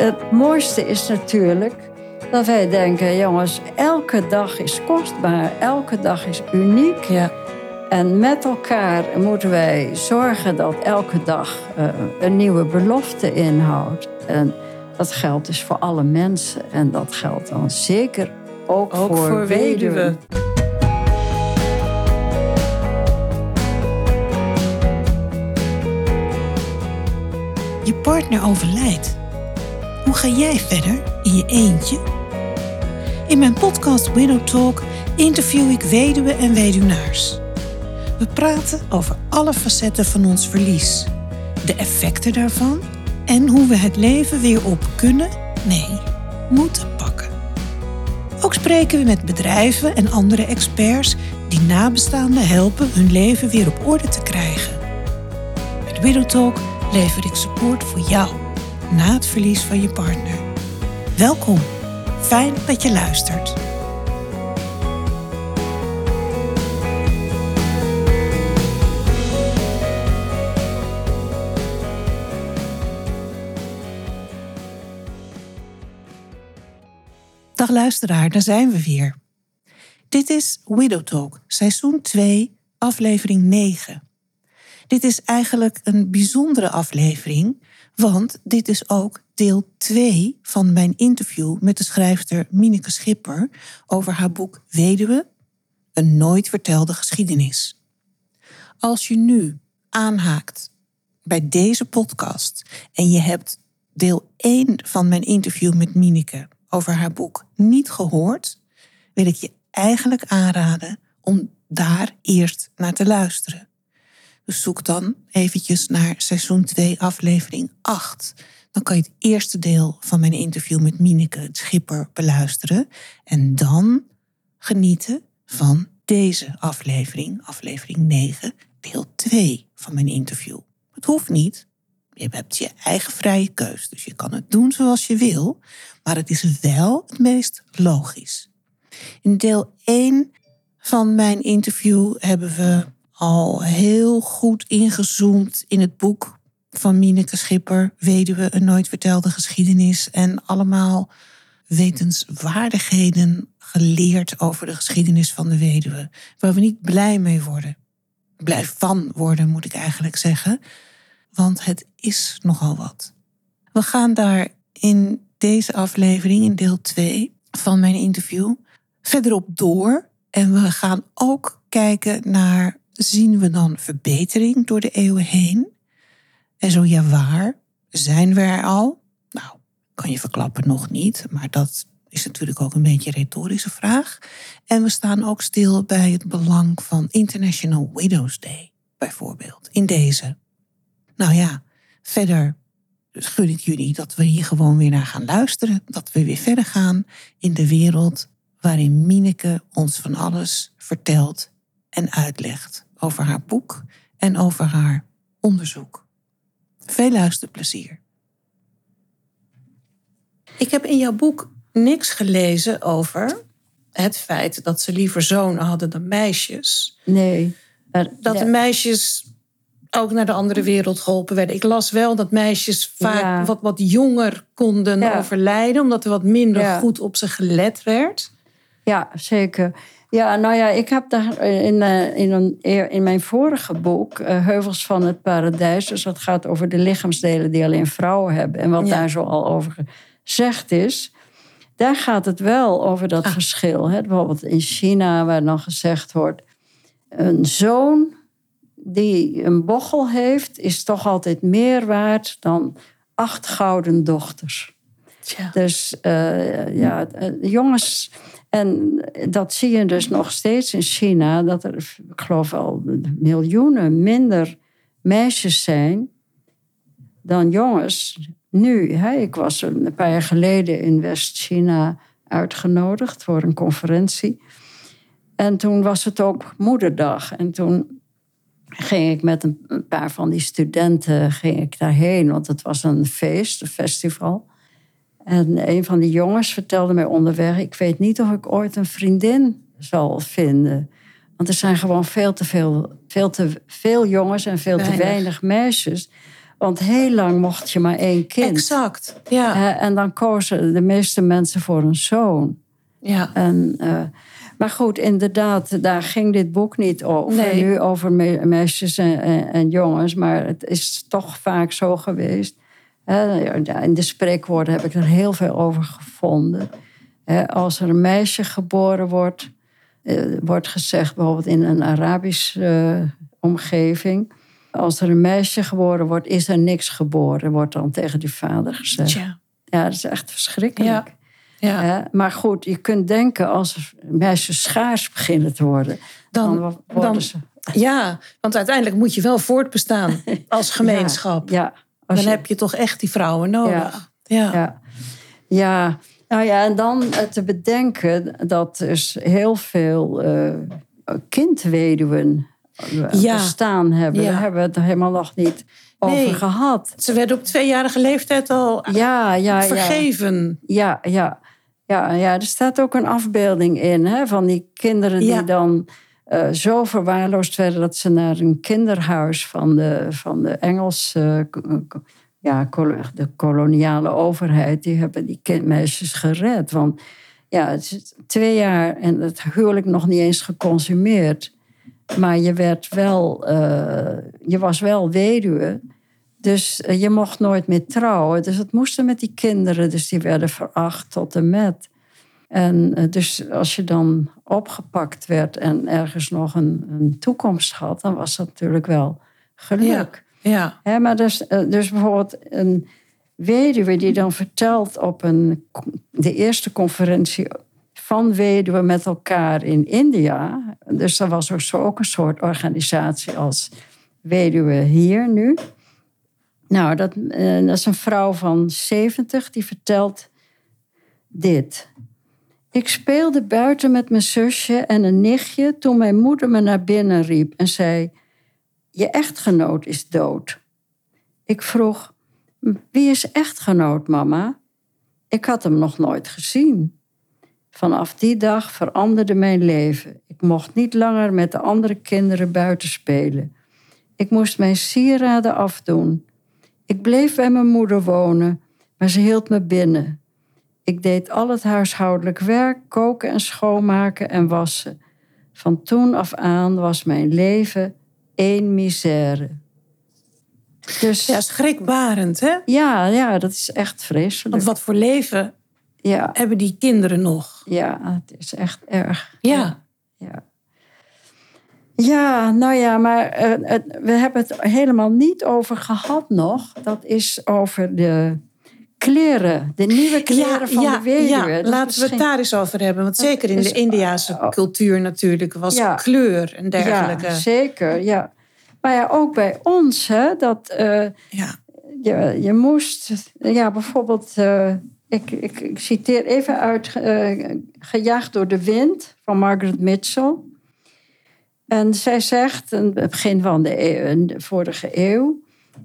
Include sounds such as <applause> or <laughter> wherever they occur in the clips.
het mooiste is natuurlijk dat wij denken, jongens, elke dag is kostbaar, elke dag is uniek. Ja. En met elkaar moeten wij zorgen dat elke dag uh, een nieuwe belofte inhoudt. En dat geldt dus voor alle mensen. En dat geldt dan zeker ook, ook voor, voor weduwen. Je partner overlijdt. Hoe ga jij verder in je eentje? In mijn podcast Widow Talk interview ik weduwen en weduwnaars. We praten over alle facetten van ons verlies, de effecten daarvan en hoe we het leven weer op kunnen, nee, moeten pakken. Ook spreken we met bedrijven en andere experts die nabestaanden helpen hun leven weer op orde te krijgen. Met Widow Talk lever ik support voor jou na het verlies van je partner. Welkom, fijn dat je luistert. Dag luisteraar, daar zijn we weer. Dit is Widow Talk, seizoen 2, aflevering 9. Dit is eigenlijk een bijzondere aflevering, want dit is ook deel 2 van mijn interview met de schrijfster Mineke Schipper over haar boek Weduwe, een nooit vertelde geschiedenis. Als je nu aanhaakt bij deze podcast en je hebt deel 1 van mijn interview met Mineke over haar boek niet gehoord, wil ik je eigenlijk aanraden om daar eerst naar te luisteren. Zoek dan eventjes naar seizoen 2, aflevering 8. Dan kan je het eerste deel van mijn interview met Mineke het Schipper beluisteren. En dan genieten van deze aflevering, aflevering 9, deel 2 van mijn interview. Het hoeft niet. Je hebt je eigen vrije keus. Dus je kan het doen zoals je wil. Maar het is wel het meest logisch. In deel 1 van mijn interview hebben we al heel goed ingezoomd in het boek van Mineke Schipper, Weduwe, een nooit vertelde geschiedenis. En allemaal wetenswaardigheden geleerd over de geschiedenis van de weduwe. Waar we niet blij mee worden. Blij van worden, moet ik eigenlijk zeggen. Want het is nogal wat. We gaan daar in deze aflevering, in deel 2 van mijn interview, verderop door. En we gaan ook kijken naar zien we dan verbetering door de eeuwen heen? En zo ja, waar? Zijn we er al? Nou, kan je verklappen nog niet, maar dat is natuurlijk ook een beetje een retorische vraag. En we staan ook stil bij het belang van International Widows Day, bijvoorbeeld, in deze. Nou ja, verder gun ik jullie dat we hier gewoon weer naar gaan luisteren, dat we weer verder gaan in de wereld waarin Mineke ons van alles vertelt en uitlegt over haar boek en over haar onderzoek. Veel luisterplezier. Ik heb in jouw boek niks gelezen over het feit dat ze liever zonen hadden dan meisjes. Nee. dat de meisjes ook naar de andere wereld geholpen werden. Ik las wel dat meisjes vaak wat, wat jonger konden overlijden, omdat er wat minder goed op ze gelet werd. Ja, zeker. Ja, nou ja, ik heb daar in, eh, in, een, in mijn vorige boek, eh, Heuvels van het Paradijs, dus dat gaat over de lichaamsdelen die alleen vrouwen hebben en wat daar zo al over gezegd is. Daar gaat het wel over dat ah. verschil. Hè? Bijvoorbeeld in China, waar dan gezegd wordt: een zoon die een bochel heeft, is toch altijd meer waard dan acht gouden dochters. Dus uh, ja, jongens en dat zie je dus nog steeds in China, dat er, ik geloof al miljoenen minder meisjes zijn dan jongens. Nu, hè, ik was een paar jaar geleden in West-China uitgenodigd voor een conferentie. En toen was het ook moederdag. En toen ging ik met een paar van die studenten ging ik daarheen, want het was een feest, een festival. En een van die jongens vertelde mij onderweg: Ik weet niet of ik ooit een vriendin zal vinden. Want er zijn gewoon veel te veel, veel, te veel jongens en veel te weinig meisjes. Want heel lang mocht je maar één kind. Exact, ja. En dan kozen de meeste mensen voor een zoon. ja. En, eh, maar goed, inderdaad, daar ging dit boek niet over. Nee. Nu over me- meisjes en, en, en jongens. Maar het is toch vaak zo geweest. In de spreekwoorden heb ik er heel veel over gevonden. Als er een meisje geboren wordt, eh, wordt gezegd bijvoorbeeld in een Arabische eh, omgeving. Als er een meisje geboren wordt, is er niks geboren, wordt dan tegen die vader gezegd. Ja, dat is echt verschrikkelijk. Ja. Maar goed, je kunt denken als meisjes schaars beginnen te worden, dan, Dan, worden dan, ze. ja, want uiteindelijk moet je wel voortbestaan <laughs> als gemeenschap. Ja, Dan je- heb je toch echt die vrouwen nodig. Ja. ja. ja. Nou ja, en dan eh, te bedenken dat dus heel veel eh kindweduwen eh, Ja. bestaan hebben. Ja. Daar hebben we het helemaal nog niet Nee. over gehad. Ze werden op tweejarige leeftijd al Ja, ja, ja. vergeven. Ja, ja. Ja, ja, er staat ook een afbeelding in hè, van die kinderen die dan eh, zo verwaarloosd werden dat ze naar een kinderhuis van de, van de Engelse, eh, ja, de koloniale overheid, die hebben die kindmeisjes gered. Want ja, het is twee jaar en het huwelijk nog niet eens geconsumeerd. Maar je werd wel, eh, je was wel weduwe. Dus je mocht nooit meer trouwen. Dus het moesten met die kinderen. Dus die werden veracht tot en met. En eh, dus als je dan opgepakt werd en ergens nog een, een toekomst had, dan was dat natuurlijk wel geluk. Ja. Hè, maar dus, eh, dus bijvoorbeeld een weduwe die dan vertelt op een, de eerste conferentie van weduwen met elkaar in India. Dus er was ook, zo ook een soort organisatie als Weduwe hier nu. Nou, dat, eh, dat is een vrouw van 70 die vertelt dit. Ik speelde buiten met mijn zusje en een nichtje toen mijn moeder me naar binnen riep en zei: Je echtgenoot is dood. Ik vroeg: Wie is echtgenoot, mama? Ik had hem nog nooit gezien. Vanaf die dag veranderde mijn leven. Ik mocht niet langer met de andere kinderen buiten spelen. Ik moest mijn sieraden afdoen. Ik bleef bij mijn moeder wonen, maar ze hield me binnen. Ik deed al het huishoudelijk werk, koken en schoonmaken en wassen. Van toen af aan was mijn leven één misère. Dus ja, schrikbarend, hè? ja, ja, dat is echt vreselijk. Want wat voor leven Ja, hebben die kinderen nog? ja, het is echt erg. Ja. Ja, ja nou ja, maar eh, we hebben het helemaal niet over gehad nog. Dat is over de kleren, de nieuwe kleren van de weduwe. ja. Dat is laten we het daar eens over hebben. Want zeker in is- de Indiase cultuur natuurlijk was Ja. kleur en dergelijke. Ja, zeker, ja. Maar ja, ook bij ons, hè, dat eh, Ja. je, je moest, ja, bijvoorbeeld, eh, ik, ik, ik citeer even uit eh, Gejaagd door de wind van Margaret Mitchell. En zij zegt, in het begin van de, eeuw, in de vorige eeuw,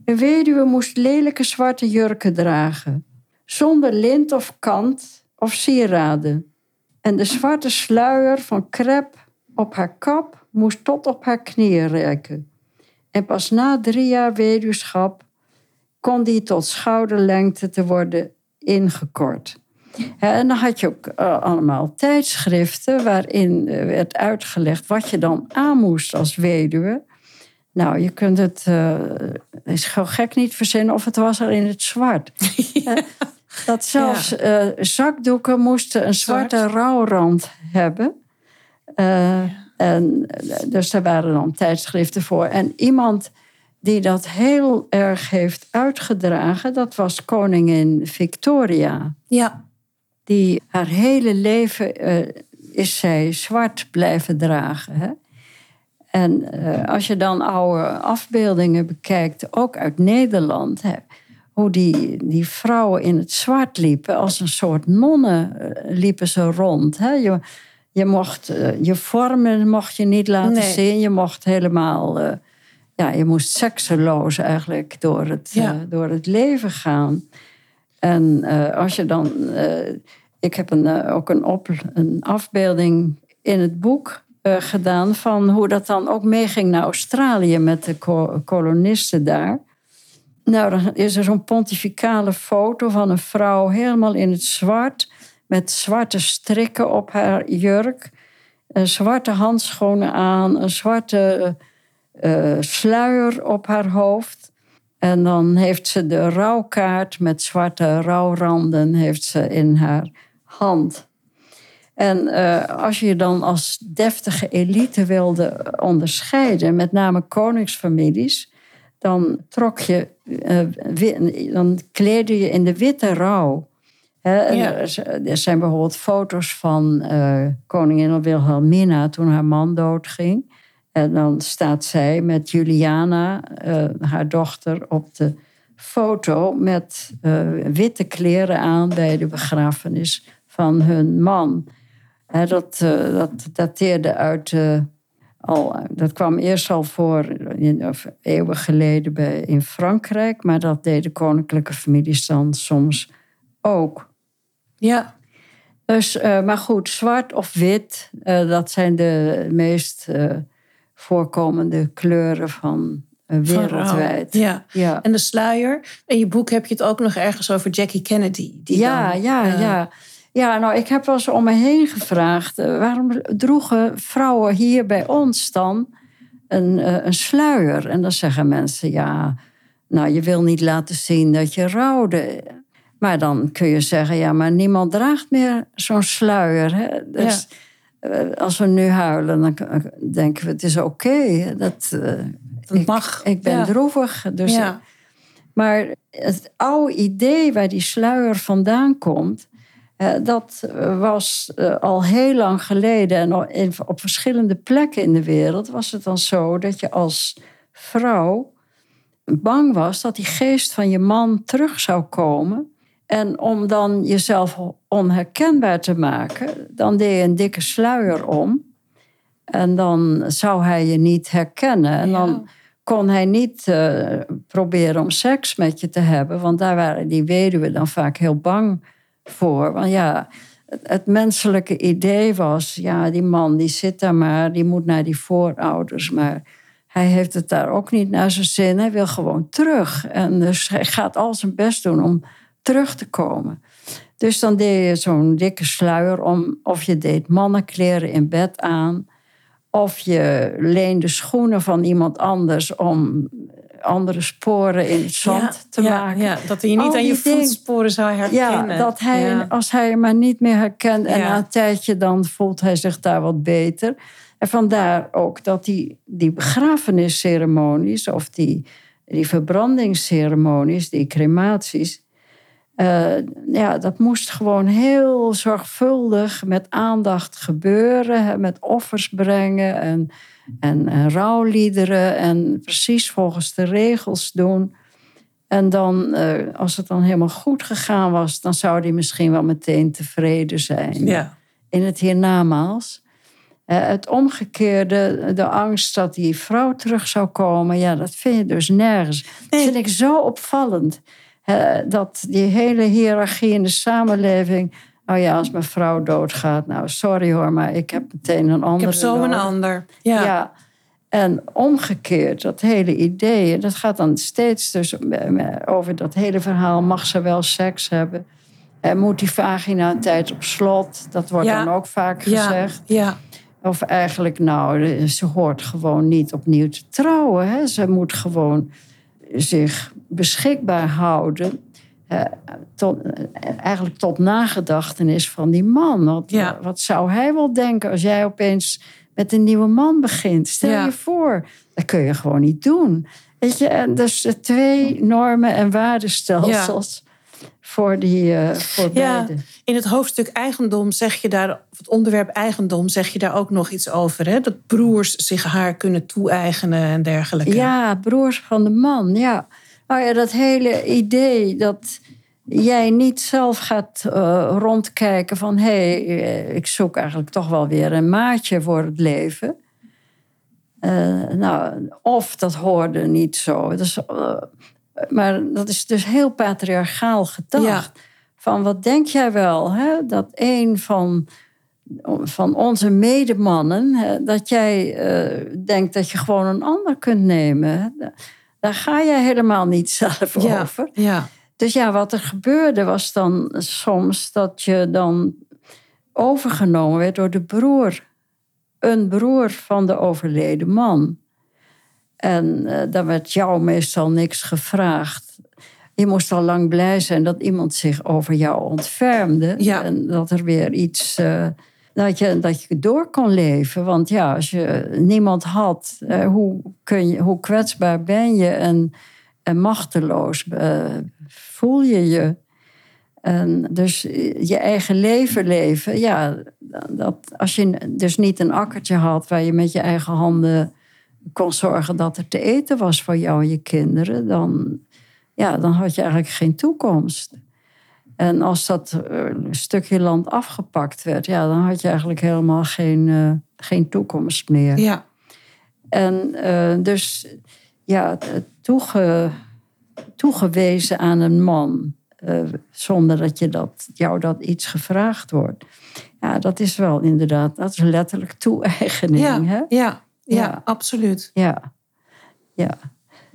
een weduwe moest lelijke zwarte jurken dragen, zonder lint of kant of sieraden. En de zwarte sluier van krep op haar kap moest tot op haar knieën reiken. En pas na drie jaar weduwschap kon die tot schouderlengte te worden ingekort. En dan had je ook eh, allemaal tijdschriften waarin eh, werd uitgelegd wat je dan aan moest als weduwe. Nou, je kunt het, eh, is gewoon gek niet verzinnen of het was er in het zwart. <laughs> Dat zelfs eh, zakdoeken moesten een zwarte Zwart. rouwrand hebben. Eh, en, dus daar waren dan tijdschriften voor. En iemand die dat heel erg heeft uitgedragen, dat was koningin Victoria. Ja. Die haar hele leven is zij zwart blijven dragen. Hè? En eh, als je dan oude afbeeldingen bekijkt, ook uit Nederland, hè, hoe die, die vrouwen in het zwart liepen, als een soort nonnen eh, liepen ze rond. Hè? Je, je mocht eh, je vormen mocht je niet laten Nee. zien, je mocht helemaal, ja, je moest sekseloos eigenlijk door het, Ja. door het leven gaan. En als je dan. ik heb een, ook een, op, een afbeelding in het boek eh, gedaan van hoe dat dan ook meeging naar Australië met de ko- kolonisten daar. Nou, dan is er zo'n pontificale foto van een vrouw helemaal in het zwart. Met zwarte strikken op haar jurk. Een zwarte handschoenen aan. Een zwarte uh, sluier op haar hoofd. En dan heeft ze de rouwkaart met zwarte rouwranden heeft ze in haar hand. En uh, als je dan als deftige elite wilde onderscheiden, met name koningsfamilies, dan trok je, uh, dan kleedde je in de witte rouw. Er zijn bijvoorbeeld foto's van uh, koningin Wilhelmina toen haar man doodging. En dan staat zij met Juliana, haar dochter, op de foto met witte kleren aan bij de begrafenis van hun man dat, uh, dat dateerde uit. Uh, al, dat kwam eerst al voor in, of, eeuwen geleden bij, in Frankrijk, maar dat deden koninklijke families dan soms ook. Ja. Dus, uh, maar goed, zwart of wit, dat zijn de meest voorkomende kleuren van wereldwijd. Ja. ja. En de sluier. In je boek heb je het ook nog ergens over Jackie Kennedy. Die ja, dan, ja, ja. Ja, nou, ik heb wel eens om me heen gevraagd. Uh, waarom droegen vrouwen hier bij ons dan een, uh, een sluier? En dan zeggen mensen, ja, nou, je wil niet laten zien dat je rouwde. Maar dan kun je zeggen, ja, maar niemand draagt meer zo'n sluier. Hè? Dus uh, als we nu huilen, dan denken we, het is oké. Okay, dat, dat mag. Ik, ben ja. droevig. Dus ja. Maar het oude idee waar die sluier vandaan komt dat was uh, al heel lang geleden en op verschillende plekken in de wereld was het dan zo dat je als vrouw bang was dat die geest van je man terug zou komen. En om dan jezelf onherkenbaar te maken, dan deed je een dikke sluier om. En dan zou hij je niet herkennen. En dan kon hij niet uh, proberen om seks met je te hebben, want daar waren die weduwen dan vaak heel bang voor. Want ja, het, menselijke idee was, ja, die man die zit daar maar, die moet naar die voorouders. Maar hij heeft het daar ook niet naar zijn zin. Hij wil gewoon terug. En dus hij gaat al zijn best doen om terug te komen. Dus dan deed je zo'n dikke sluier om, of je deed mannenkleren in bed aan. Of je leende schoenen van iemand anders om andere sporen in het zand te maken. Ja, dat hij niet aan je voetsporen zou herkennen. Ja, dat hij, als hij hem maar niet meer herkent en na een tijdje dan voelt hij zich daar wat beter. En vandaar ook dat die, die begrafenisceremonies of die, die verbrandingsceremonies, die crematies, uh, ja, dat moest gewoon heel zorgvuldig met aandacht gebeuren, met offers brengen en en, en rouwliederen en precies volgens de regels doen. En dan, uh, als het dan helemaal goed gegaan was, dan zou hij misschien wel meteen tevreden zijn. Ja. In het hiernamaals. Uh, het omgekeerde, de angst dat die vrouw terug zou komen, ja, dat vind je dus nergens. Dat vind ik zo opvallend. Uh, dat die hele hiërarchie in de samenleving Oh ja, als mijn vrouw doodgaat, nou sorry hoor, maar ik heb meteen een ander. Ik heb zo een ander. Ja. ja. En omgekeerd, dat hele idee, dat gaat dan steeds dus over dat hele verhaal. Mag ze wel seks hebben? En moet die vagina een tijd op slot? Dat wordt dan ook vaak gezegd. Ja. ja. Of eigenlijk, nou, ze hoort gewoon niet opnieuw te trouwen. Hè? Ze moet gewoon zich beschikbaar houden uh, tot, eigenlijk tot nagedachtenis van die man. Wat, ja. wat zou hij wel denken als jij opeens met een nieuwe man begint? Stel ja. je voor, dat kun je gewoon niet doen. Weet je, en dus twee normen en waardestelsels. Ja. Voor, die, uh, voor beide. In het hoofdstuk eigendom zeg je daar, of het onderwerp eigendom, zeg je daar ook nog iets over. Hè? Dat broers zich haar kunnen toe-eigenen en dergelijke. Ja, broers van de man, ja. Nou ja, dat hele idee dat jij niet zelf gaat uh, rondkijken van... hé, hey, eh, ik zoek eigenlijk toch wel weer een maatje voor het leven. Uh, nou, of dat hoorde niet zo. Dus, uh, maar dat is dus heel patriarchaal gedacht. Ja. Van wat denk jij wel, hè? dat een van, van onze medemannen... Hè, dat jij denkt dat je gewoon een ander kunt nemen... daar ga je helemaal niet <laughs> zelf Ja, over. ja, Dus ja, wat er gebeurde was dan soms dat je dan overgenomen werd door de broer. Een broer van de overleden man. En eh daar werd jou meestal niks gevraagd. Je moest al lang blij zijn dat iemand zich over jou ontfermde. Ja. En dat er weer iets. eh, dat, je, dat je door kon leven. Want ja, als je niemand had, eh, hoe, kun je, hoe kwetsbaar ben je en, machteloos eh, voel je je. En dus je eigen leven leven, ja, dat, als je dus niet een akkertje had waar je met je eigen handen kon zorgen dat er te eten was voor jou en je kinderen, dan, ja, dan had je eigenlijk geen toekomst. En als dat eh, stukje land afgepakt werd, ja, dan had je eigenlijk helemaal geen, eh, geen toekomst meer. ja. En eh, dus ja, toege, toegewezen aan een man, zonder dat, je dat jou dat iets gevraagd wordt. Ja, dat is wel inderdaad, dat is letterlijk toe-eigening. Ja, hè? ja, ja, Ja. absoluut. Ja, ja.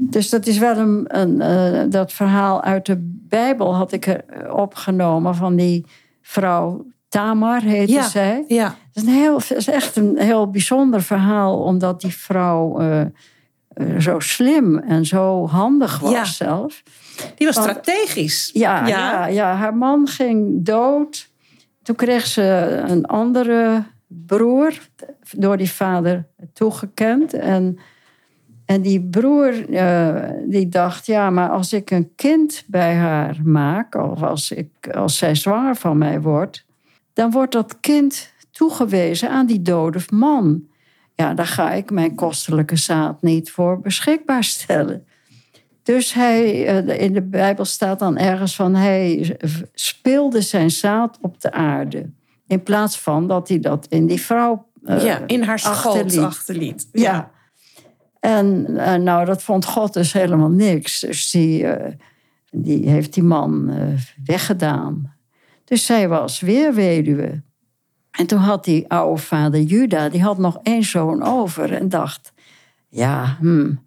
Dus dat is wel een, een eh, dat verhaal uit de Bijbel had ik er opgenomen van die vrouw Tamar heette Ja. zij. Ja, Het is, een heel, is echt een heel bijzonder verhaal, omdat die vrouw eh, eh, zo slim en zo handig was Ja. zelf. die was Want- strategisch. Ja, ja. Ja, haar man ging dood. Toen kreeg ze een andere broer, door die vader toegekend. En, en die broer eh, die dacht, ja, maar als ik een kind bij haar maak... of als, ik, als zij zwanger van mij wordt... dan wordt dat kind toegewezen aan die dode man. Ja, daar ga ik mijn kostelijke zaad niet voor beschikbaar stellen. Dus hij, eh, in de Bijbel staat dan ergens van hij speelde zijn zaad op de aarde. In plaats van dat hij dat in die vrouw eh, ja, in haar schoot achterliet. achterliet. Ja. En eh, nou, dat vond God dus helemaal niks. Dus die, eh, die heeft die man eh, weggedaan. Dus zij was weer weduwe. En toen had die oude vader Juda, die had nog één zoon over. En dacht, ja, hmm,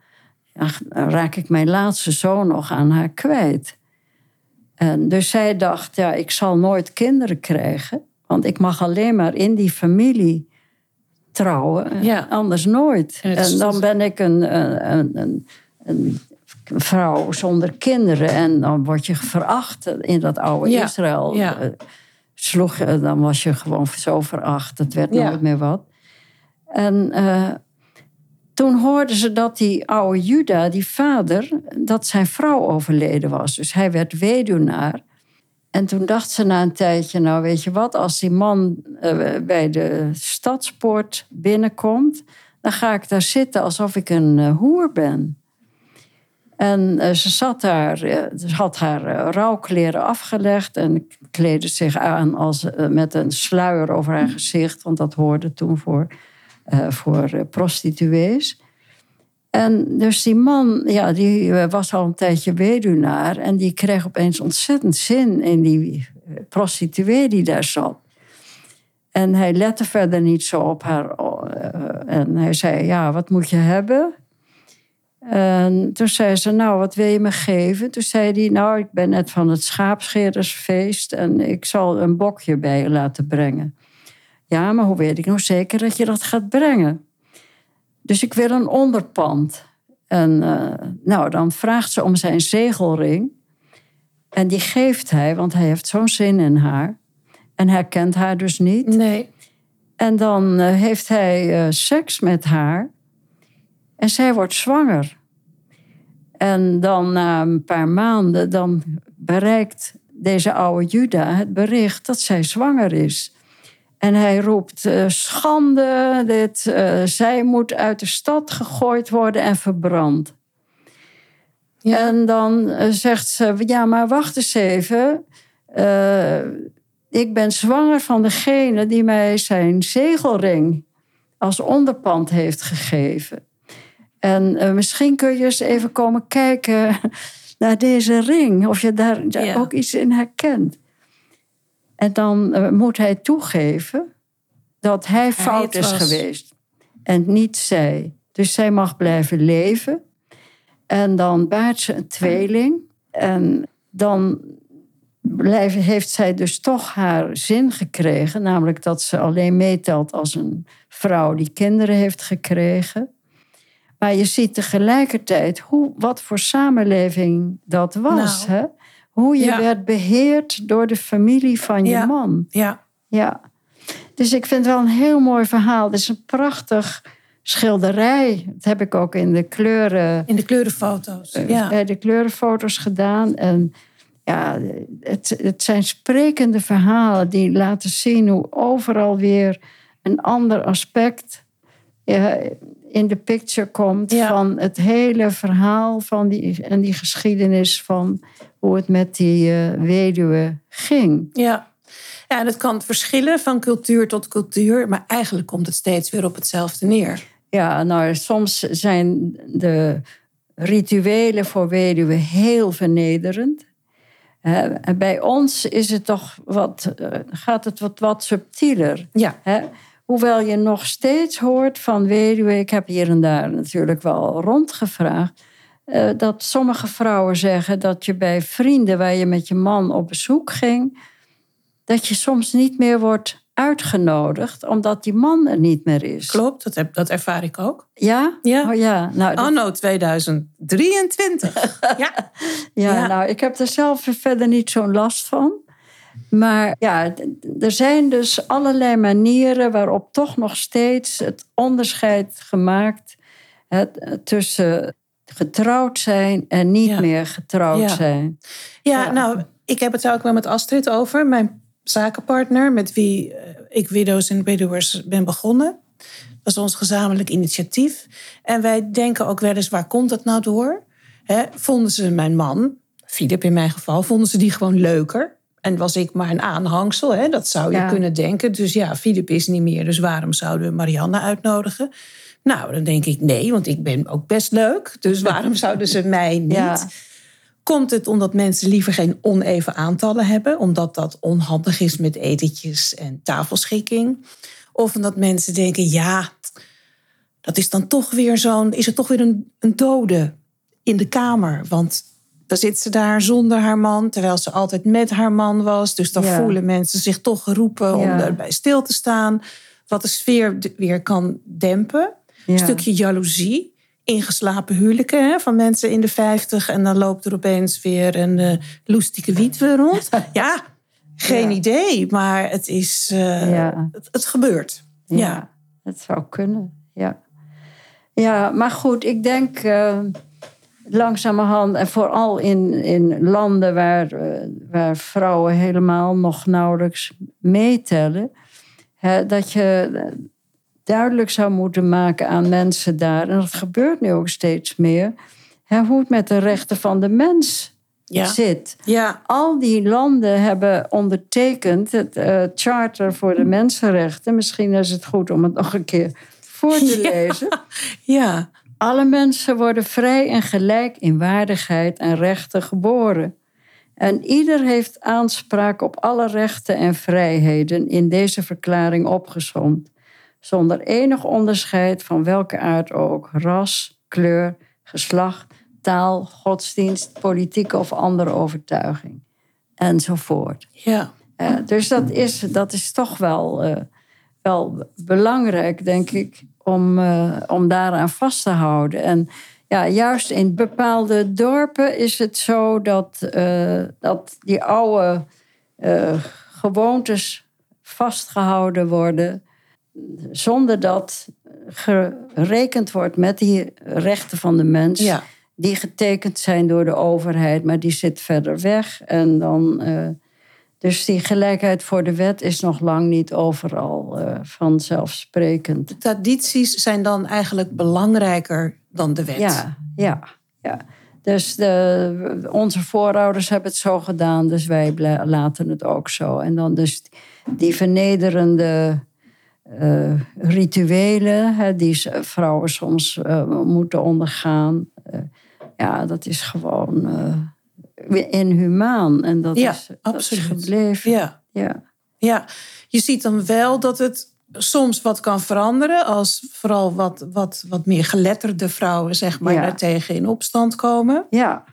raak ik mijn laatste zoon nog aan haar kwijt. En dus zij dacht, ja, ik zal nooit kinderen krijgen. Want ik mag alleen maar in die familie trouwen. Ja. Anders nooit. En dan ben ik een, een, een, een vrouw zonder kinderen. En dan word je veracht in dat oude Ja. Israël. Ja. Eh, Sloeg, dan was je gewoon zo veracht. Het werd nooit meer wat. En eh, toen hoorden ze dat die oude Juda, die vader, dat zijn vrouw overleden was. Dus hij werd weduwnaar. En toen dacht ze na een tijdje, nou weet je wat, als die man eh, bij de stadspoort binnenkomt, dan ga ik daar zitten alsof ik een eh, hoer ben. En eh, ze zat daar, ze had haar rouwkleren afgelegd en kleedde zich aan als, met een sluier over haar gezicht, want dat hoorde toen voor, voor prostituees. En dus die man, ja, die eh, was al een tijdje weduwnaar. En die kreeg opeens ontzettend zin in die eh, prostituee die daar zat. En hij lette verder niet zo op haar. eh, en hij zei, ja, wat moet je hebben? En toen zei ze, nou, wat wil je me geven? Toen zei hij, nou, ik ben net van het schaapscherersfeest... en ik zal een bokje bij je laten brengen. Ja, maar hoe weet ik nou zeker dat je dat gaat brengen? Dus ik wil een onderpand. En eh, nou, dan vraagt ze om zijn zegelring. En die geeft hij, want hij heeft zo'n zin in haar. En hij kent haar dus niet. Nee. En dan eh, heeft hij eh, seks met haar. En zij wordt zwanger. En dan na een paar maanden, dan bereikt deze oude Juda het bericht dat zij zwanger is. En hij roept, eh, schande, dit, eh, zij moet uit de stad gegooid worden en verbrand. Ja. En dan eh, zegt ze, ja, maar wacht eens even. Ik ben zwanger van degene die mij zijn zegelring als onderpand heeft gegeven. En misschien kun je eens even komen kijken <laughs> naar deze ring, of je daar, daar Ja. ook iets in herkent. En dan eh, moet hij toegeven dat hij fout is geweest en niet zij. Dus zij mag blijven leven. En dan baart ze een tweeling. En dan blijft, heeft zij dus toch haar zin gekregen. Namelijk dat ze alleen meetelt als een vrouw die kinderen heeft gekregen. Maar je ziet tegelijkertijd hoe, wat voor samenleving dat was. Nou, hè? Hoe je ja. werd beheerd door de familie van je Ja. man. Ja, Ja. Dus ik vind het wel een heel mooi verhaal. Het is een prachtig schilderij. Dat heb ik ook in de kleuren, in de kleurenfoto's. eh, Ja. bij de kleurenfoto's gedaan. En ja, het, het zijn sprekende verhalen die laten zien hoe overal weer een ander aspect in de picture komt Ja. van het hele verhaal van die, en die geschiedenis van hoe het met die eh, weduwe ging. Ja. ja, en het kan verschillen van cultuur tot cultuur, maar eigenlijk komt het steeds weer op hetzelfde neer. Ja, nou, soms zijn de rituelen voor weduwen heel vernederend. En bij ons is het toch wat, eh, gaat het wat, wat subtieler. Ja? Hoewel je nog steeds hoort van weduwen, ik heb hier en daar natuurlijk wel rondgevraagd, eh, dat sommige vrouwen zeggen dat je bij vrienden waar je met je man op bezoek ging, dat je soms niet meer wordt uitgenodigd omdat die man er niet meer is. klopt. Dat, heb, dat ervaar ik ook. Ja? Ja. Oh ja. Nou, dat- Anno 2023. <laughs> ja. ja, ja. nou, ik heb er zelf verder niet zo'n last van. Maar ja, er zijn dus allerlei manieren waarop toch nog steeds het onderscheid gemaakt het, tussen getrouwd zijn en niet Ja. meer getrouwd Ja. zijn. Ja, Ja. nou, ik heb het ook wel met Astrid over. Mijn zakenpartner, met wie eh, ik Widows en Widowers ben begonnen. Dat is ons gezamenlijk initiatief. En wij denken ook wel eens, waar komt dat nou door? Vonden ze mijn man, Filip in mijn geval, vonden ze die gewoon leuker? En was ik maar een aanhangsel, hè? dat zou je Ja. kunnen denken. Dus ja, Filip is niet meer, dus waarom zouden we Marianne uitnodigen? Nou, dan denk ik nee, want ik ben ook best leuk. Dus waarom zouden ze mij <laughs> niet? Ja. Komt het omdat mensen liever geen oneven aantallen hebben, omdat dat onhandig is met etentjes en tafelschikking? Of omdat mensen denken, ja, dat is dan toch weer zo'n, is het toch weer een, een dode in de kamer? Want dan zit ze daar zonder haar man, terwijl ze altijd met haar man was. Dus dan Ja. voelen mensen zich toch geroepen om Ja. erbij stil te staan. Wat de sfeer weer kan dempen. Een stukje jaloezie. Ingeslapen huwelijken hè, van mensen in de 50. En dan loopt er opeens weer een eh loestieke rond. Ja, geen Ja. idee. Maar het is. eh, Ja. het, het gebeurt. Ja. Ja, dat zou kunnen. Ja, ja maar goed, ik denk eh, langzamerhand, en vooral in, in landen waar, waar vrouwen helemaal nog nauwelijks meetellen, hè, dat je duidelijk zou moeten maken aan mensen daar, en dat gebeurt nu ook steeds meer, hè, hoe het met de rechten van de mens Ja. zit Ja. al die landen hebben ondertekend het eh, Charter voor de Mensenrechten. Misschien is het goed om het nog een keer voor te <laughs> Ja. lezen. Ja. Alle mensen worden vrij en gelijk in waardigheid en rechten geboren. En ieder heeft aanspraak op alle rechten en vrijheden in deze verklaring opgesomd, zonder enig onderscheid van welke aard ook, ras, kleur, geslacht, taal, godsdienst, politieke of andere overtuiging, enzovoort. Ja. Eh, dus dat is, dat is toch wel, eh, wel belangrijk, denk ik, om, eh, om daaraan vast te houden. En ja, juist in bepaalde dorpen is het zo dat, dat die oude gewoontes vastgehouden worden, zonder dat gerekend wordt met die rechten van de mens Ja. die getekend zijn door de overheid, maar die zit verder weg. En dan, eh, dus die gelijkheid voor de wet is nog lang niet overal eh, vanzelfsprekend. De tradities zijn dan eigenlijk belangrijker dan de wet. Ja, ja, ja. Dus de, onze voorouders hebben het zo gedaan, dus wij laten het ook zo. En dan dus die vernederende eh, rituelen, hè, die vrouwen soms eh, moeten ondergaan. eh, ja, dat is gewoon inhumaan. En dat, Ja, is, dat is absoluut. gebleven. Ja. Ja. Ja, je ziet dan wel dat het soms wat kan veranderen. Als vooral wat, wat, wat meer geletterde vrouwen, zeg maar, Ja. daartegen in opstand komen. Ja,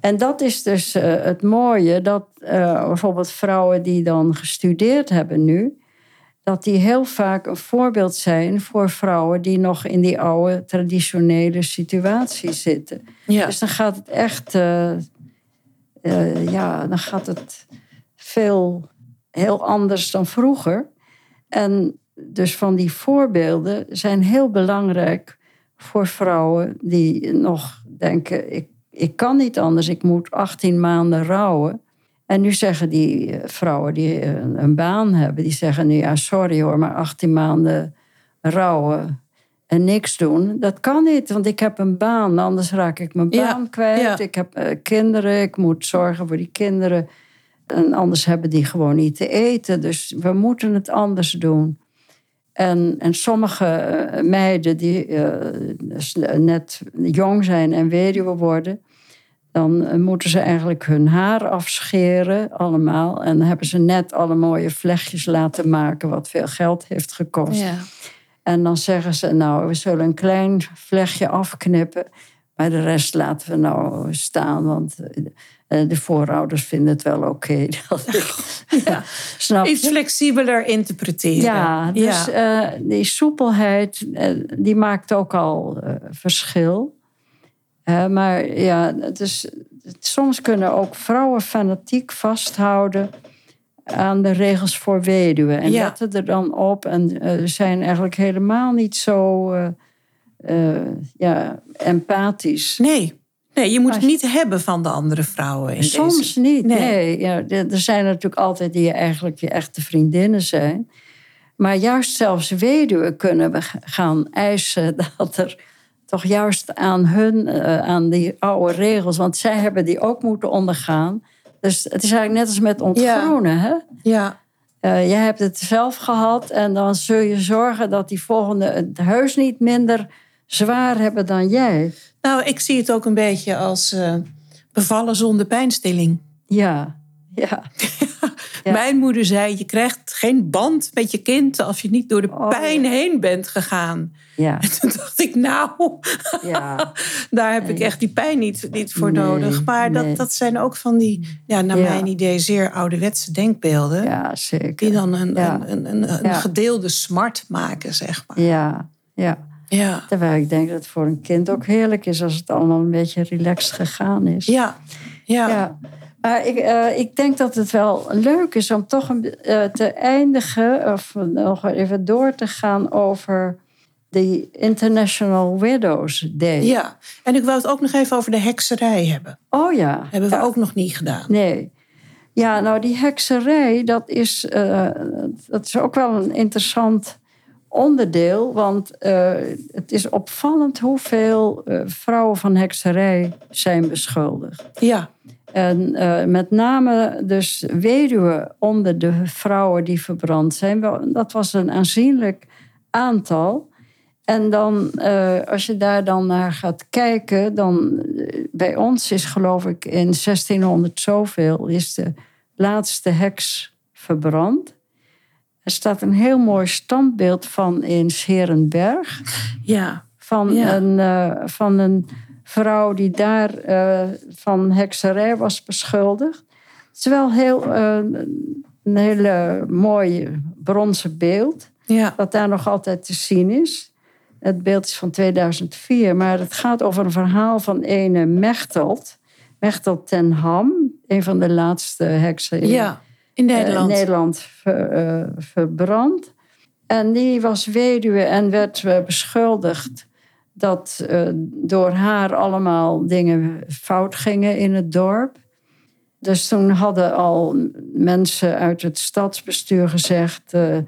en dat is dus het mooie, dat bijvoorbeeld vrouwen die dan gestudeerd hebben nu, dat die heel vaak een voorbeeld zijn voor vrouwen die nog in die oude traditionele situatie zitten. Ja. Dus dan gaat het echt, eh, eh, ja, dan gaat het veel heel anders dan vroeger. En dus van die voorbeelden zijn heel belangrijk voor vrouwen die nog denken: ik, ik kan niet anders, ik moet 18 maanden rouwen. En nu zeggen die eh, vrouwen die een, een baan hebben, die zeggen nu ja, sorry hoor, maar 18 maanden rouwen en niks doen, dat kan niet, want ik heb een baan, anders raak ik mijn Ja, baan kwijt. ja. Ik heb eh, kinderen, ik moet zorgen voor die kinderen. En anders hebben die gewoon niet te eten. Dus we moeten het anders doen. En, en sommige eh, meiden die eh, net jong zijn en weduwe worden, dan eh, moeten ze eigenlijk hun haar afscheren, allemaal. En dan hebben ze net alle mooie vlechtjes laten maken, wat veel geld heeft gekost. Ja. En dan zeggen ze, nou, we zullen een klein vlechtje afknippen. Maar de rest laten we nou staan, want eh, de voorouders vinden het wel oké. <laughs> ik- <laughs> ja, snap Iets flexibeler interpreteren. Ja, dus eh, die soepelheid, eh, die maakt ook al eh, verschil. Maar ja, het- soms kunnen ook vrouwen fanatiek vasthouden aan de regels voor weduwen. En Ja. letten er dan op en eh, zijn eigenlijk helemaal niet zo eh, eh, ja, empathisch. Nee. nee, je moet het niet hebben van de andere vrouwen. In Soms deze. niet, Nee. nee. Ja, er zijn natuurlijk altijd die eigenlijk je echte vriendinnen zijn. Maar juist zelfs weduwen kunnen we gaan eisen <laughs> dat er toch juist aan hun, eh, aan die oude regels, want zij hebben die ook moeten ondergaan. Dus het is eigenlijk net als met ontgroenen. Hè? Ja, Eh, jij hebt het zelf gehad en dan zul je zorgen dat die volgende het heus niet minder zwaar hebben dan jij. nou, ik zie het ook een beetje als eh, bevallen zonder pijnstilling. Ja, ja. <laughs> Ja. Mijn moeder zei: je krijgt geen band met je kind als je niet door de Oh, pijn ja. heen bent gegaan. ja, <laughs> En toen dacht ik, nou, ja. <laughs> daar heb ik echt die pijn niet, niet voor Nee, nodig. Maar nee. dat, dat zijn ook van die, ja, naar mijn idee, zeer ouderwetse denkbeelden. ja zeker. Die dan een, een, een, een, gedeelde smart maken, zeg maar. Ja, ja. Ja, Terwijl ik denk dat het voor een kind ook heerlijk is als het allemaal een beetje relaxed gegaan is. ja, ja. Ja. Maar ik, eh, ik denk dat het wel leuk is om toch een, eh, te eindigen, of nog even door te gaan over de International Widows Day. Ja. En ik wou het ook nog even over de hekserij hebben. Oh ja. Hebben we Ja. ook nog niet gedaan. Nee. Ja, nou die hekserij, dat is, eh, dat is ook wel een interessant onderdeel. Want het is opvallend hoeveel vrouwen van hekserij zijn beschuldigd. Ja, En eh, met name dus weduwen onder de vrouwen die verbrand zijn. Dat was een aanzienlijk aantal. En dan, eh, als je daar dan naar gaat kijken, dan eh, bij ons is geloof ik in 1600 zoveel is de laatste heks verbrand. Er staat een heel mooi standbeeld van in Scherenberg ja, van, Ja. een, van een vrouw die daar eh, van hekserij was beschuldigd. Het is wel heel, eh, een hele mooie bronzen beeld, ja. dat daar nog altijd te zien is. Het beeld is van 2004, maar het gaat over een verhaal van ene Mechtelt. Mechtelt ten Ham, een van de laatste heksen in ja. In eh, Nederland. Nederland ver- verbrand. En die was weduwe en werd eh, beschuldigd dat eh, door haar allemaal dingen fout gingen in het dorp. Dus toen hadden al mensen uit het stadsbestuur gezegd: eh,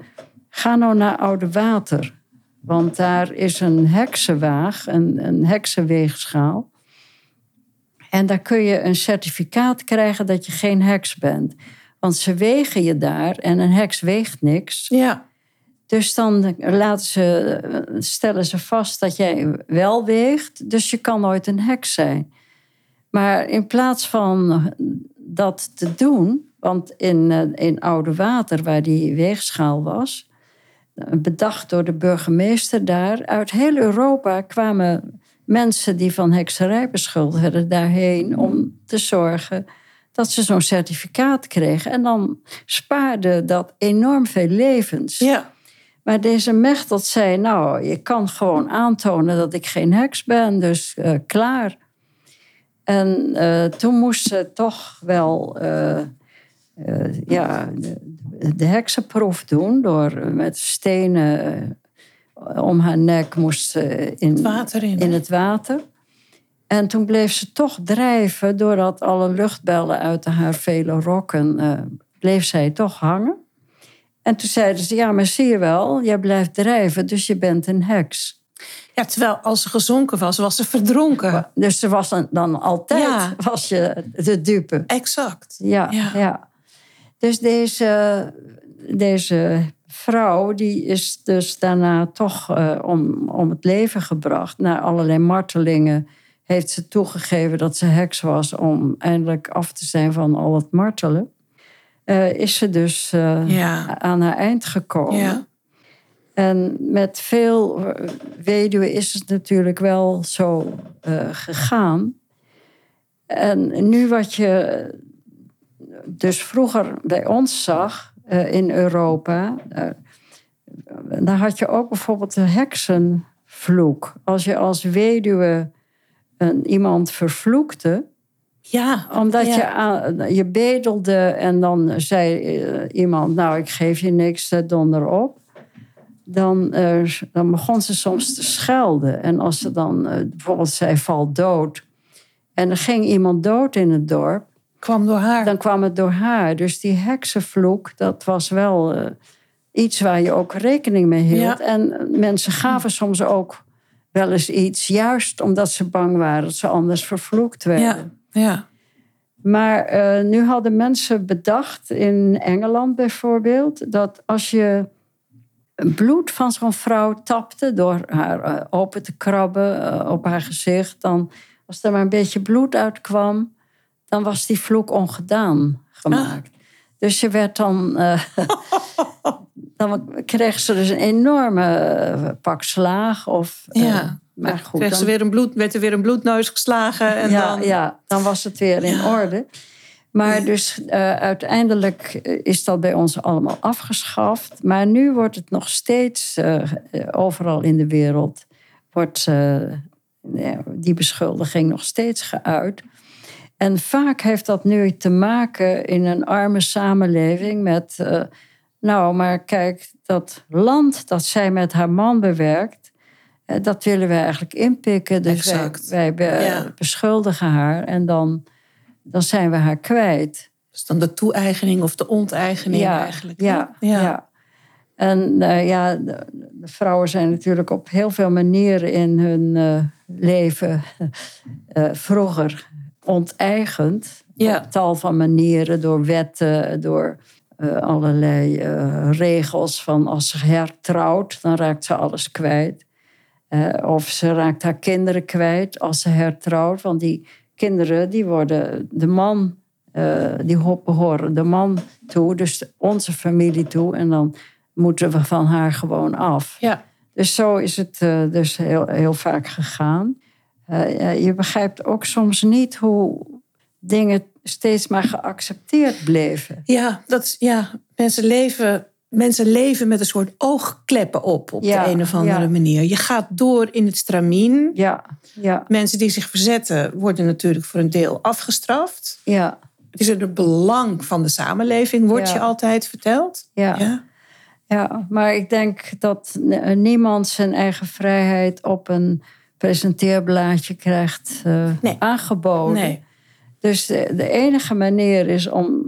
ga nou naar Oude Water. Want daar is een heksenwaag, een, een heksenweegschaal. En daar kun je een certificaat krijgen dat je geen heks bent. Want ze wegen je daar en een heks weegt niks. Ja, Dus dan laten ze, stellen ze vast dat jij wel weegt. Dus je kan nooit een heks zijn. Maar in plaats van dat te doen, want in, eh, in Oude Water, waar die weegschaal was, bedacht door de burgemeester daar. Uit heel Europa kwamen mensen die van hekserij beschuldigd werden daarheen om te zorgen dat ze zo'n certificaat kregen. En dan spaarde dat enorm veel levens. Ja. Maar deze Mechtelt zei, nou, je kan gewoon aantonen dat ik geen heks ben, dus uh, klaar. En uh, toen moest ze toch wel uh, ja, de, de, heksenproef doen door met stenen om haar nek moest ze in het water. In. in het water. En toen bleef ze toch drijven, doordat alle luchtbellen uit haar vele rokken, bleef zij toch hangen. En toen zeiden ze, ja, maar zie je wel, jij blijft drijven, dus je bent een heks. Ja, terwijl als ze gezonken was, was ze verdronken. Dus ze was dan, altijd was je de dupe. Exact. Ja, ja. Dus deze, deze vrouw, die is dus daarna toch uh, om, om het leven gebracht. Na allerlei martelingen heeft ze toegegeven dat ze heks was om eindelijk af te zijn van al het martelen. Uh, is ze dus uh, aan haar eind gekomen. Ja. En met veel weduwen is het natuurlijk wel zo uh, gegaan. En nu wat je dus vroeger bij ons zag in Europa, dan had je ook bijvoorbeeld de heksenvloek. Als je als weduwe een, iemand vervloekte. Ja, omdat Je, aan, je bedelde en dan zei uh, iemand: Nou, ik geef je niks, donder op. Dan, uh, dan begon ze soms te schelden. En als ze dan uh, bijvoorbeeld zei: Val dood. En er ging iemand dood in het dorp. Kwam door haar. Dan kwam het door haar. Dus die heksenvloek, dat was wel iets waar je ook rekening mee hield. Ja. En mensen gaven soms ook wel eens iets, juist omdat ze bang waren dat ze anders vervloekt werden. Ja, ja. Maar uh, nu hadden mensen bedacht, in Engeland bijvoorbeeld, dat als je bloed van zo'n vrouw tapte door haar uh, open te krabben uh, op haar gezicht, dan als er maar een beetje bloed uitkwam, dan was die vloek ongedaan gemaakt. Ah. Dus je werd dan. <laughs> dan kreeg ze dus een enorme eh, pak slaag. Of, eh, ja. Maar goed, ze weer een bloed, werd er weer een bloedneus geslagen. En ja, dan... ja, dan was het weer in orde. Maar dus uh, uiteindelijk is dat bij ons allemaal afgeschaft. Maar nu wordt het nog steeds, uh, overal in de wereld, wordt uh, die beschuldiging nog steeds geuit. En vaak heeft dat nu te maken in een arme samenleving met nou, maar kijk, dat land dat zij met haar man bewerkt, eh, dat willen we eigenlijk inpikken. Dus wij, wij beschuldigen haar en dan, dan zijn we haar kwijt. Dus dan de toe-eigening of de onteigening ja, eigenlijk. Ja, ja, ja. En uh, ja, de, de, vrouwen zijn natuurlijk op heel veel manieren in hun uh, leven uh, <laughs> vroeger onteigend. Ja. Op tal van manieren, door wetten, door allerlei regels van als ze hertrouwt, dan raakt ze alles kwijt. Uh, of ze raakt haar kinderen kwijt als ze hertrouwt. Want die kinderen die worden de man, die behoren de man toe, dus onze familie toe. En dan moeten we van haar gewoon af. Ja. Dus zo is het dus heel, heel vaak gegaan. je begrijpt ook soms niet hoe dingen steeds maar geaccepteerd bleven. Ja, dat, ja mensen, leven, mensen leven met een soort oogkleppen op, op de een of andere manier. Je gaat door in het stramien. Ja, ja. Mensen die zich verzetten worden natuurlijk voor een deel afgestraft. Ja. Het is het belang van de samenleving, wordt je altijd verteld. Ja. ja. Ja, maar ik denk dat niemand zijn eigen vrijheid op een presenteerblaadje krijgt uh, nee. aangeboden. Nee. Dus de, enige manier is om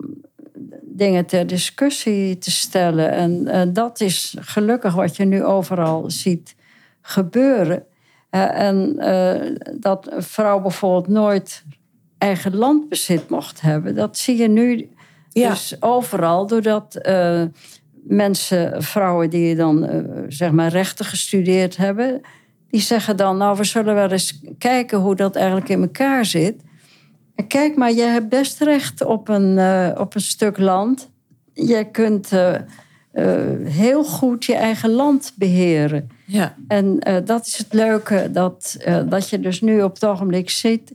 dingen ter discussie te stellen. En, dat is gelukkig wat je nu overal ziet gebeuren. Uh, en uh, dat een vrouw bijvoorbeeld nooit eigen landbezit mocht hebben. Dat zie je nu ja. dus overal. Doordat mensen, vrouwen die dan zeg maar rechten gestudeerd hebben... die zeggen dan, nou we zullen wel eens kijken hoe dat eigenlijk in elkaar zit... Kijk, maar jij hebt best recht op een, uh, op een stuk land. Jij kunt uh, eh, heel goed je eigen land beheren. Ja. En eh, dat is het leuke dat, eh, dat je dus nu op het ogenblik ziet.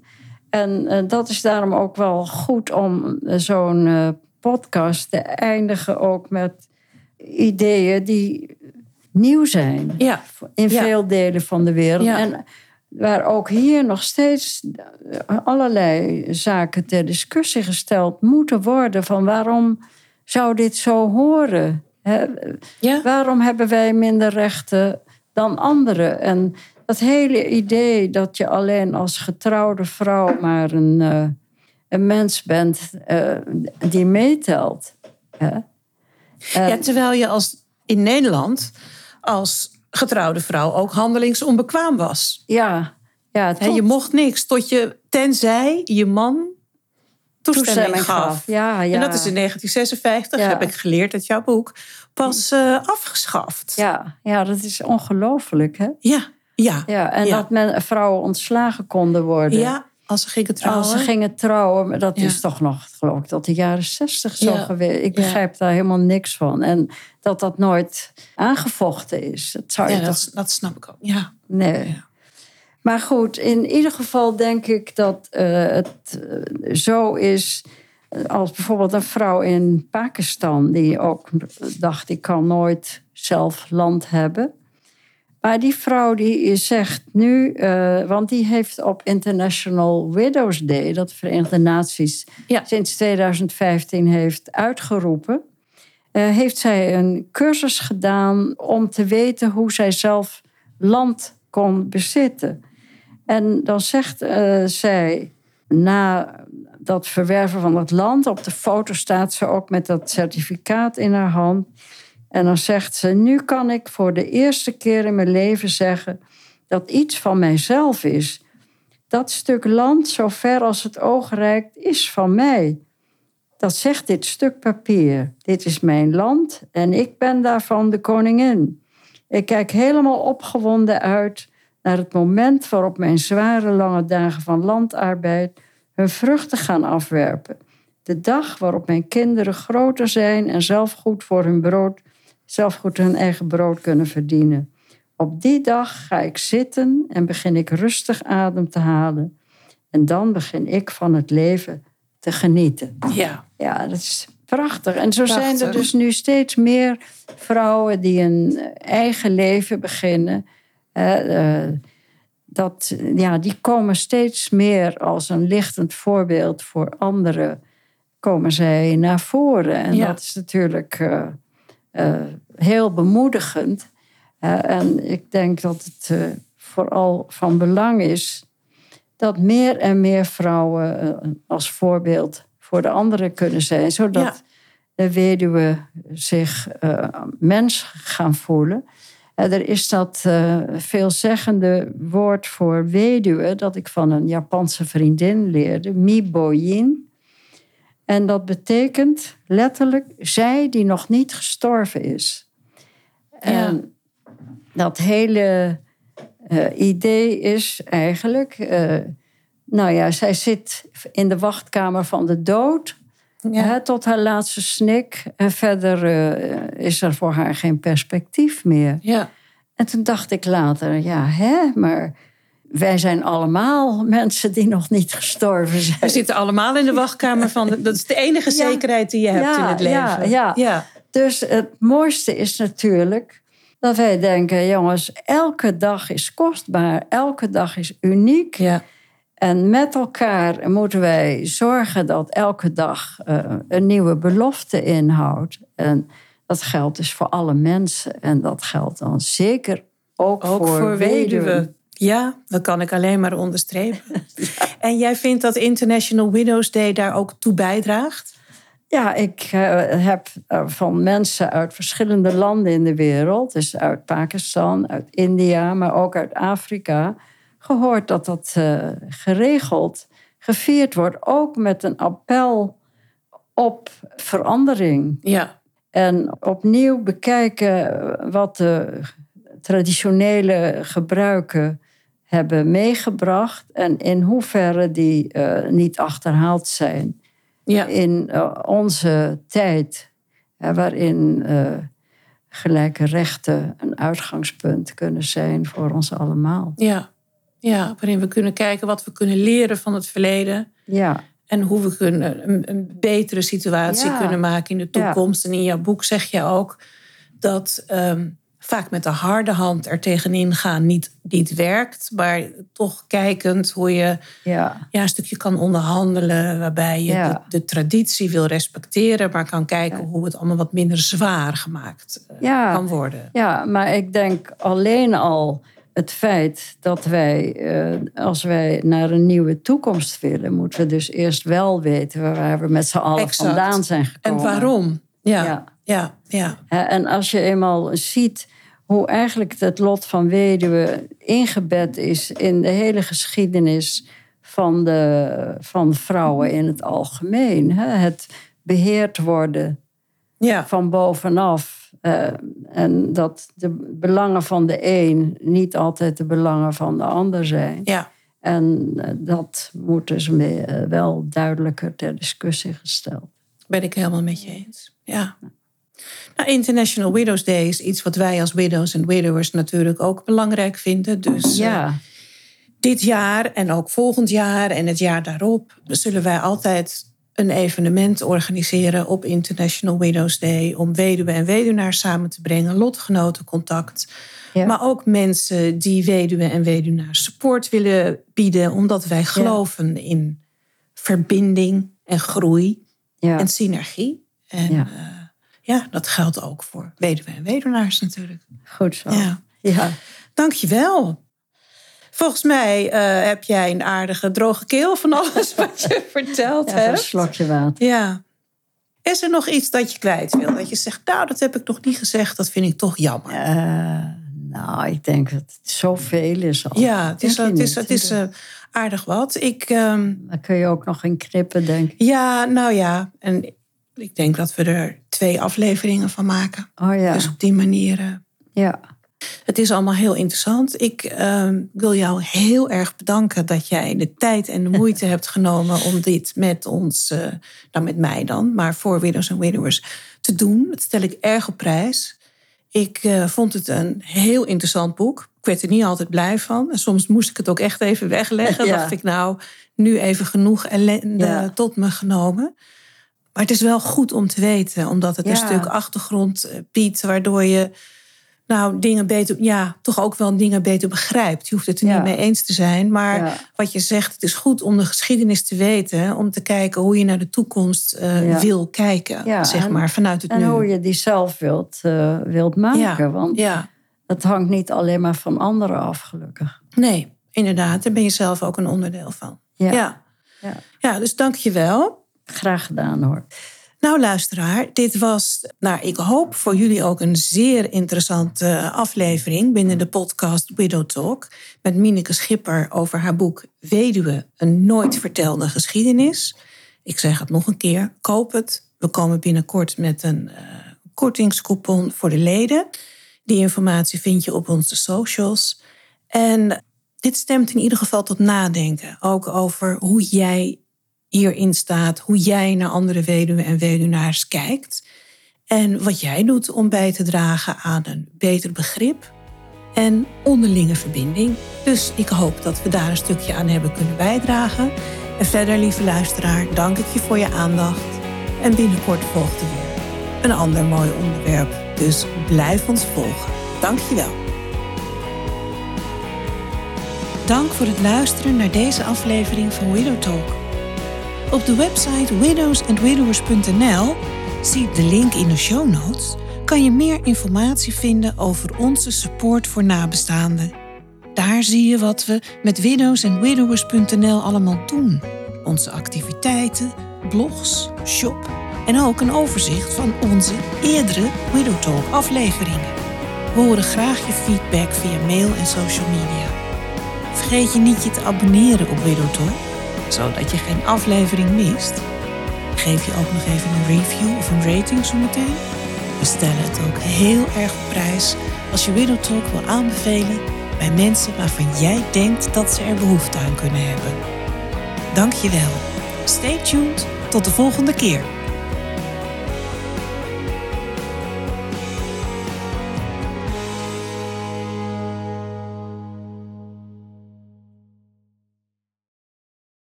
En eh, dat is daarom ook wel goed om eh, zo'n eh, podcast te eindigen ook met ideeën die nieuw zijn Ja. in Ja. veel delen van de wereld. Ja. En waar ook hier nog steeds eh, allerlei zaken ter discussie gesteld moeten worden. Van waarom zou dit zo horen? Ja. Waarom hebben wij minder rechten dan anderen? En dat hele idee dat je alleen als getrouwde vrouw maar een, eh, een mens bent eh, die meetelt. En- Ja, terwijl je als, in Nederland als getrouwde vrouw ook handelingsonbekwaam was. ja, ja, je mocht niks tot je, tenzij je man toestemming, toestemming gaf. gaf. Ja, ja. En dat is in 1956, Ja. heb ik geleerd uit jouw boek, pas eh, afgeschaft. Ja, ja, dat is ongelooflijk, hè? ja. Ja. Ja, en Ja. dat men, vrouwen ontslagen konden worden. Ja, als ze gingen trouwen. Als ze gingen trouwen, maar dat Ja. is toch nog, geloof ik, tot de jaren zestig zo Ja. geweest. Ik Ja. begrijp daar helemaal niks van. En dat dat nooit aangevochten is. Dat zou je ja, toch... dat, snap ik ook. Ja. Nee. Maar goed, in ieder geval denk ik dat eh, het eh, zo is. eh, Als bijvoorbeeld een vrouw in Pakistan, die ook dacht: ik kan nooit zelf land hebben. Maar die vrouw die zegt nu, eh, want die heeft op International Widows Day, dat de Verenigde Naties Ja. sinds 2015 heeft uitgeroepen, eh, heeft zij een cursus gedaan om te weten hoe zij zelf land kon bezitten. En dan zegt eh, zij, na dat verwerven van het land, op de foto staat ze ook met dat certificaat in haar hand. En dan zegt ze, nu kan ik voor de eerste keer in mijn leven zeggen dat iets van mijzelf is. Dat stuk land, zo ver als het oog reikt, is van mij. Dat zegt dit stuk papier. Dit is mijn land en ik ben daarvan de koningin. Ik kijk helemaal opgewonden uit naar het moment waarop mijn zware lange dagen van landarbeid hun vruchten gaan afwerpen. De dag waarop mijn kinderen groter zijn en zelf goed voor hun brood, zelf goed hun eigen brood kunnen verdienen. Op die dag ga ik zitten en begin ik rustig adem te halen. En dan begin ik van het leven te genieten. Ja. Ja, dat is prachtig. En zo zijn er dus nu steeds meer vrouwen die een eigen leven beginnen. Eh, dat, ja, die komen steeds meer als een lichtend voorbeeld voor anderen. Komen zij naar voren. En Ja. dat is natuurlijk eh, heel bemoedigend. Eh, en ik denk dat het eh, vooral van belang is dat meer en meer vrouwen eh, als voorbeeld voor de anderen kunnen zijn, zodat Ja. de weduwen zich eh, mens gaan voelen. Eh, er is dat eh, veelzeggende woord voor weduwe dat ik van een Japanse vriendin leerde, miboyin. En dat betekent letterlijk zij die nog niet gestorven is. En dat hele eh, idee is eigenlijk, eh, nou ja, zij zit in de wachtkamer van de dood. Ja. Hè, tot haar laatste snik. En verder eh, is er voor haar geen perspectief meer. ja. En toen dacht ik later, ja, hè, maar wij zijn allemaal mensen die nog niet gestorven We zijn. zitten allemaal in de wachtkamer van... De, dat is de enige zekerheid die je hebt Ja, in het leven. ja, ja. ja. Dus het mooiste is natuurlijk dat wij denken, jongens, elke dag is kostbaar, elke dag is uniek. ja. En met elkaar moeten wij zorgen dat elke dag eh, een nieuwe belofte inhoudt. En dat geldt dus voor alle mensen. En dat geldt dan zeker ook, Ook voor, voor weduwen. weduwen. Ja, dat kan ik alleen maar onderstrepen. <laughs> En jij vindt dat International Widows Day daar ook toe bijdraagt? Ja, ik eh, heb eh, van mensen uit verschillende landen in de wereld, dus uit Pakistan, uit India, maar ook uit Afrika, gehoord dat dat eh, geregeld gevierd wordt, ook met een appel op verandering. Ja. En opnieuw bekijken wat de traditionele gebruiken hebben meegebracht en in hoeverre die eh, niet achterhaald zijn Ja. in eh, onze tijd, hè, waarin eh, gelijke rechten een uitgangspunt kunnen zijn voor ons allemaal. Ja. ja, waarin we kunnen kijken wat we kunnen leren van het verleden. Ja, En hoe we kunnen een, een betere situatie Ja. kunnen maken in de toekomst. En in jouw boek zeg je ook dat ehm, vaak met de harde hand er tegenin gaan niet, niet werkt. Maar toch kijkend hoe je ja, ja, een stukje kan onderhandelen. Waarbij je Ja. de, de traditie wil respecteren. Maar kan kijken Ja. hoe het allemaal wat minder zwaar gemaakt eh, Ja. kan worden. ja, maar ik denk alleen al het feit dat wij, eh, als wij naar een nieuwe toekomst willen, moeten we dus eerst wel weten waar we met z'n allen Exact. vandaan zijn En gekomen. waarom? Ja, Ja. ja, En als je eenmaal ziet hoe eigenlijk het lot van weduwe ingebed is in de hele geschiedenis van, de, van vrouwen in het algemeen. hè. Het beheerd worden ja. van bovenaf. eh, en dat de belangen van de een niet altijd de belangen van de ander zijn. ja. En eh, dat moet dus mee, eh, wel duidelijker ter discussie gesteld. Ben ik helemaal met je eens. Ja. Nou, International Widows Day is iets wat wij als widows en widowers natuurlijk ook belangrijk vinden. Dus eh, Ja, dit jaar en ook volgend jaar en het jaar daarop zullen wij altijd een evenement organiseren op International Widows Day om weduwen en weduwnaars samen te brengen, lotgenotencontact. Ja. Maar ook mensen die weduwen en weduwnaars support willen bieden, omdat wij geloven in verbinding en groei ja. en synergie. En Ja. Ja. ja, dat geldt ook voor weduwen en weduwnaars natuurlijk. goed zo. Ja. ja. Dankjewel. Volgens mij eh, heb jij een aardige droge keel van alles <laughs> wat je verteld een hebt. slokje water. Ja. Is er nog iets dat je kwijt wil? Dat je zegt, nou, dat heb ik nog niet gezegd. Dat vind ik toch jammer. Eh, nou, ik denk dat het zoveel is al. ja, het is, het is, het is eh, aardig wat. Ik, ehm, Daar kun je ook nog in knippen, denk ik. ja, nou ja. En ik denk dat we er twee afleveringen van maken. Oh ja, Dus op die manier... eh, ja. Het is allemaal heel interessant. Ik ehm, wil jou heel erg bedanken dat jij de tijd en de <laughs> moeite hebt genomen om dit met ons, eh, nou met mij dan, maar voor Widows en Widowers te doen. Dat stel ik erg op prijs. Ik eh, vond het een heel interessant boek. Ik werd er niet altijd blij van. En soms moest ik het ook echt even wegleggen. <laughs> Ja. Dacht ik nou, nu even genoeg ellende Ja. tot me genomen. Maar het is wel goed om te weten, omdat het een stuk achtergrond eh, biedt, waardoor je nou, dingen beter, ja, toch ook wel dingen beter begrijpt. Je hoeft het er Ja. niet mee eens te zijn. Maar Ja. wat je zegt, het is goed om de geschiedenis te weten. Om te kijken hoe je naar de toekomst eh, wil kijken. Zeg en- maar, vanuit het En nu. hoe je die zelf wilt, eh, wilt maken. Want het hangt niet alleen maar van anderen af, gelukkig. nee, inderdaad. Daar ben je zelf ook een onderdeel van. Ja. Ja, Ja. ja dus dank je wel. Graag gedaan hoor. Nou, luisteraar, dit was, nou, ik hoop voor jullie ook een zeer interessante aflevering binnen de podcast Widow Talk. Met Mineke Schipper over haar boek Weduwe, een nooit vertelde geschiedenis. Ik zeg het nog een keer, koop het. We komen binnenkort met een eh, kortingscoupon voor de leden. Die informatie vind je op onze socials. En dit stemt in ieder geval tot nadenken. Ook over hoe jij hierin staat, hoe jij naar andere weduwen en weduwnaars kijkt. En wat jij doet om bij te dragen aan een beter begrip en onderlinge verbinding. Dus ik hoop dat we daar een stukje aan hebben kunnen bijdragen. En verder, lieve luisteraar, dank ik je voor je aandacht. En binnenkort volgt er weer een ander mooi onderwerp. Dus blijf ons volgen. Dank je wel. Dank voor het luisteren naar deze aflevering van Widow Talk. Op de website widowsandwidowers.nl, zie de link in de show notes, kan je meer informatie vinden over onze support voor nabestaanden. Daar zie je wat we met widowsandwidowers.nl allemaal doen. Onze activiteiten, blogs, shop en ook een overzicht van onze eerdere Widow Talk afleveringen. We horen graag je feedback via mail en social media. Vergeet je niet je te abonneren op Widow Talk zodat je geen aflevering mist. Geef je ook nog even een review of een rating zometeen. We stellen het ook heel erg op prijs als je Widow Talk wil aanbevelen bij mensen waarvan jij denkt dat ze er behoefte aan kunnen hebben. Dank je wel. Stay tuned. Tot de volgende keer.